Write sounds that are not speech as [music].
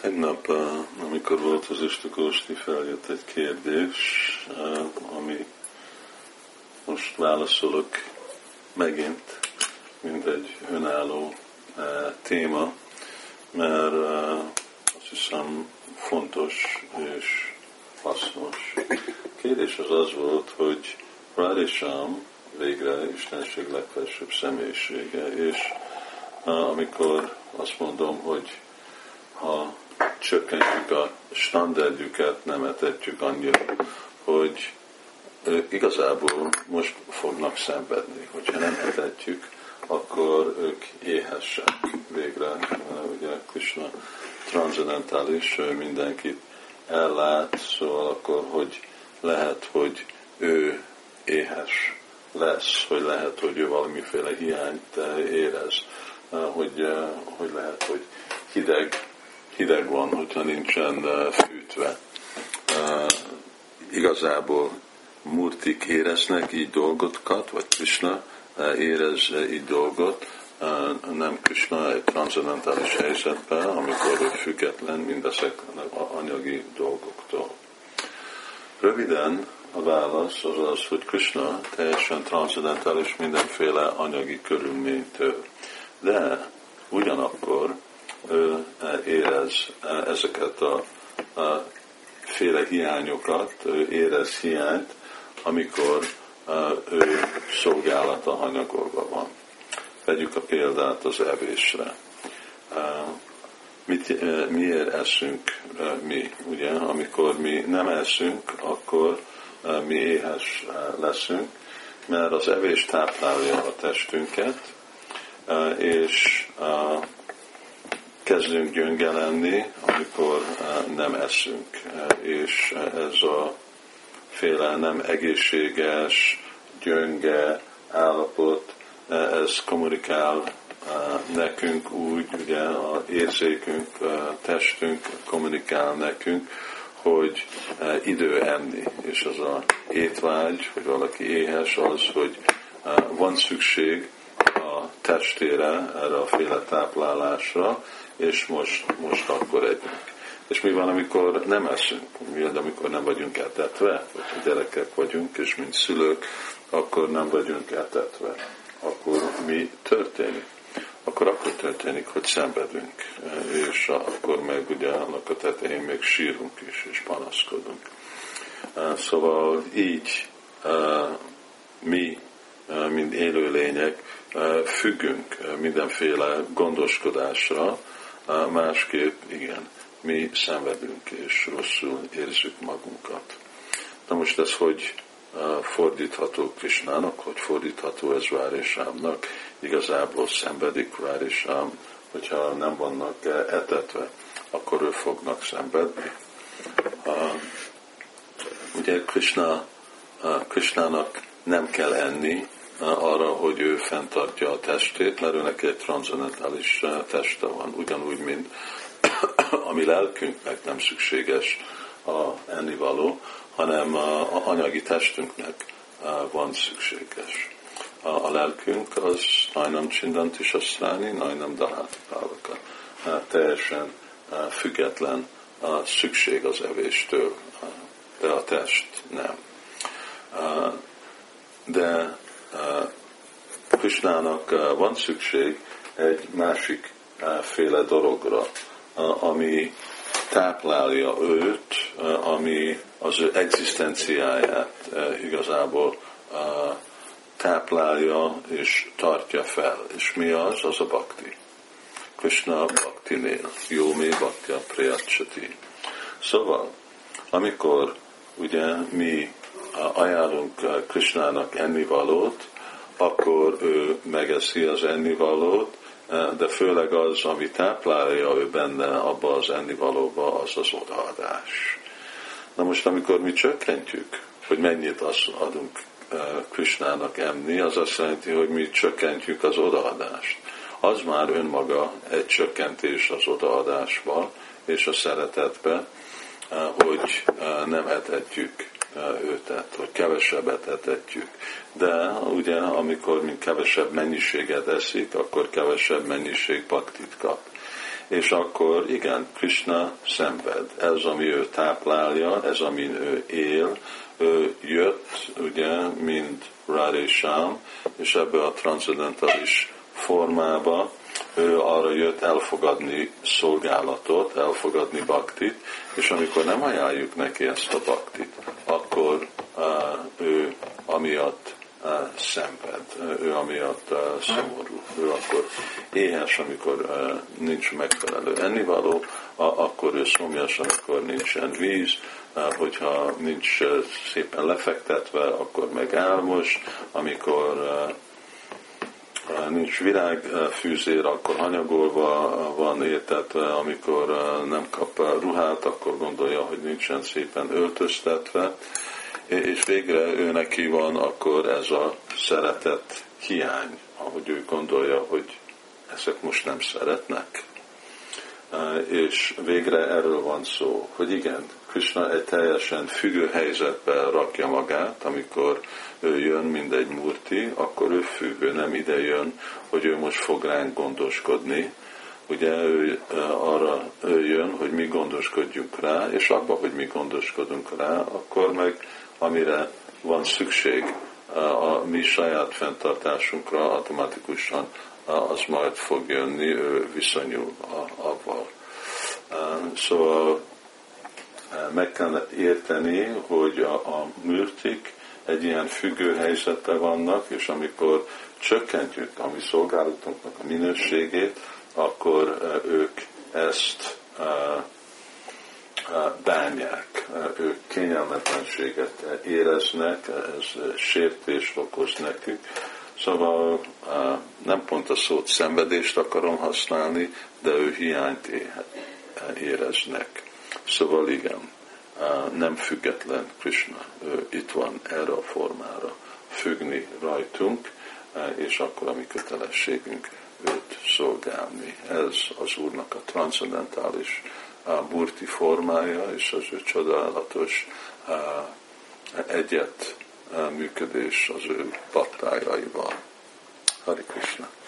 Tegnap, amikor volt az Istakósti, feljött egy kérdés, ami most válaszolok megint, mint egy önálló téma, mert azt hiszem fontos és hasznos. Kérdés az az volt, hogy Radisham végre Istenség legfelsőbb személyisége, és amikor azt mondom, hogy ha csökkentjük a standardjukat, nem etetjük annyira, hogy igazából most fognak szenvedni. Hogyha nem etetjük, akkor ők éhesek végre. Ugye Krishna transzendentális, mindenkit ellát, szóval akkor, hogy lehet, hogy ő éhes lesz, hogy lehet, hogy ő valamiféle hiányt érez, hogy, hogy lehet, hogy hideg hideg van, hogyha nincsen fűtve. Igazából murtik éreznek így dolgokat, vagy Krishna érez így dolgot, nem Krishna egy transzendentális helyzetben, amikor független mindezek anyagi dolgoktól. Röviden a válasz az az, hogy Krishna teljesen transzendentális mindenféle anyagi körülménytől. De ugyanakkor ő érez ezeket a, a féle hiányokat, ő érez hiányt, amikor ő szolgálata hanyagolva van. Vegyük a példát az evésre. Mit, miért eszünk mi? Ugye, amikor mi nem eszünk, akkor mi éhes leszünk, mert az evés táplálja a testünket, és kezdünk gyönge lenni, amikor eh, nem eszünk, eh, és ez a féle nem egészséges, gyönge állapot, eh, ez kommunikál nekünk úgy, ugye a érzékünk, testünk kommunikál nekünk, hogy idő enni, és az a étvágy, hogy valaki éhes az, hogy van szükség a testére, erre a féle táplálásra, és most, most akkor együnk. És mi van, amikor nem eszünk? Mi van, amikor nem vagyunk etetve? Vagy gyerekek vagyunk, és mint szülők, akkor nem vagyunk etetve. Akkor mi történik? Akkor akkor történik, hogy szenvedünk, és akkor meg ugye annak a tetején még sírunk is, és panaszkodunk. Szóval így mi, mint élőlények, függünk mindenféle gondoskodásra, másképp igen, mi szenvedünk és rosszul érzük magunkat. Na most ez hogy fordítható Krisnának, hogy fordítható ez Várésámnak, igazából szenvedik Várésám, hogyha nem vannak etetve, akkor ő fognak szenvedni. Ugye Krishna, Krishnának nem kell enni, arra, hogy ő fenntartja a testét, mert őnek egy transzendentális teste van, ugyanúgy, mint [coughs] ami lelkünknek nem szükséges a ennivaló, hanem a anyagi testünknek van szükséges. A, a lelkünk az najnam csindant is asztráni, najnam dahát pálvaka. Teljesen független a szükség az evéstől, de a test nem. De Krisnának van szükség egy másik féle dologra, ami táplálja őt, ami az ő egzisztenciáját igazából táplálja és tartja fel. És mi az? Az a bakti. Krishna nél. Jó mi bakti a priyachati. Szóval, amikor ugye mi ajánlunk Krishnának ennivalót, akkor ő megeszi az ennivalót, de főleg az, ami táplálja ő benne abba az ennivalóba, az az odaadás. Na most, amikor mi csökkentjük, hogy mennyit azt adunk Krisnának enni, az azt jelenti, hogy mi csökkentjük az odaadást. Az már önmaga egy csökkentés az odaadásba és a szeretetbe, hogy nem etetjük őtet, hogy kevesebbet etetjük. De ugye, amikor mi kevesebb mennyiséget eszik, akkor kevesebb mennyiség baktit kap. és akkor igen, Krishna szenved. Ez, ami ő táplálja, ez, amin ő él, ő jött, ugye, mint Radhesham, és ebbe a transzendentális formába ő arra jött elfogadni szolgálatot, elfogadni baktit, és amikor nem ajánljuk neki ezt a baktit, akkor uh, ő amiatt uh, szenved, ő amiatt uh, szomorú, ő akkor éhes, amikor uh, nincs megfelelő ennivaló, a, akkor ő szomjas, amikor nincsen víz, hogyha nincs szépen lefektetve, akkor meg álmos, amikor nincs virágfűzér, akkor hanyagolva van értetve, amikor nem kap ruhát, akkor gondolja, hogy nincsen szépen öltöztetve, és végre ő neki van akkor ez a szeretet hiány, ahogy ő gondolja, hogy ezek most nem szeretnek. És végre erről van szó, hogy igen, Krishna egy teljesen függő helyzetbe rakja magát, amikor ő jön, mint egy murti, akkor ő függő, nem ide jön, hogy ő most fog ránk gondoskodni. Ugye ő arra ő jön, hogy mi gondoskodjunk rá, és abba, hogy mi gondoskodunk rá, akkor meg amire van szükség a mi saját fenntartásunkra automatikusan az majd fog jönni, ő viszonyul avval. Szóval meg kellett érteni, hogy a, a műrtik egy ilyen függő helyzetben vannak, és amikor csökkentjük a mi szolgálatunknak a minőségét, akkor ők ezt bánják, ők kényelmetlenséget éreznek, ez sértést okoz nekük. Szóval nem pont a szót szenvedést akarom használni, de ő hiányt éreznek. Szóval igen, nem független Krishna, ő itt van erre a formára függni rajtunk, és akkor a mi kötelességünk őt szolgálni. Ez az Úrnak a transzendentális burti formája, és az ő csodálatos egyet működés az ő pattájaival. Hari Krishna.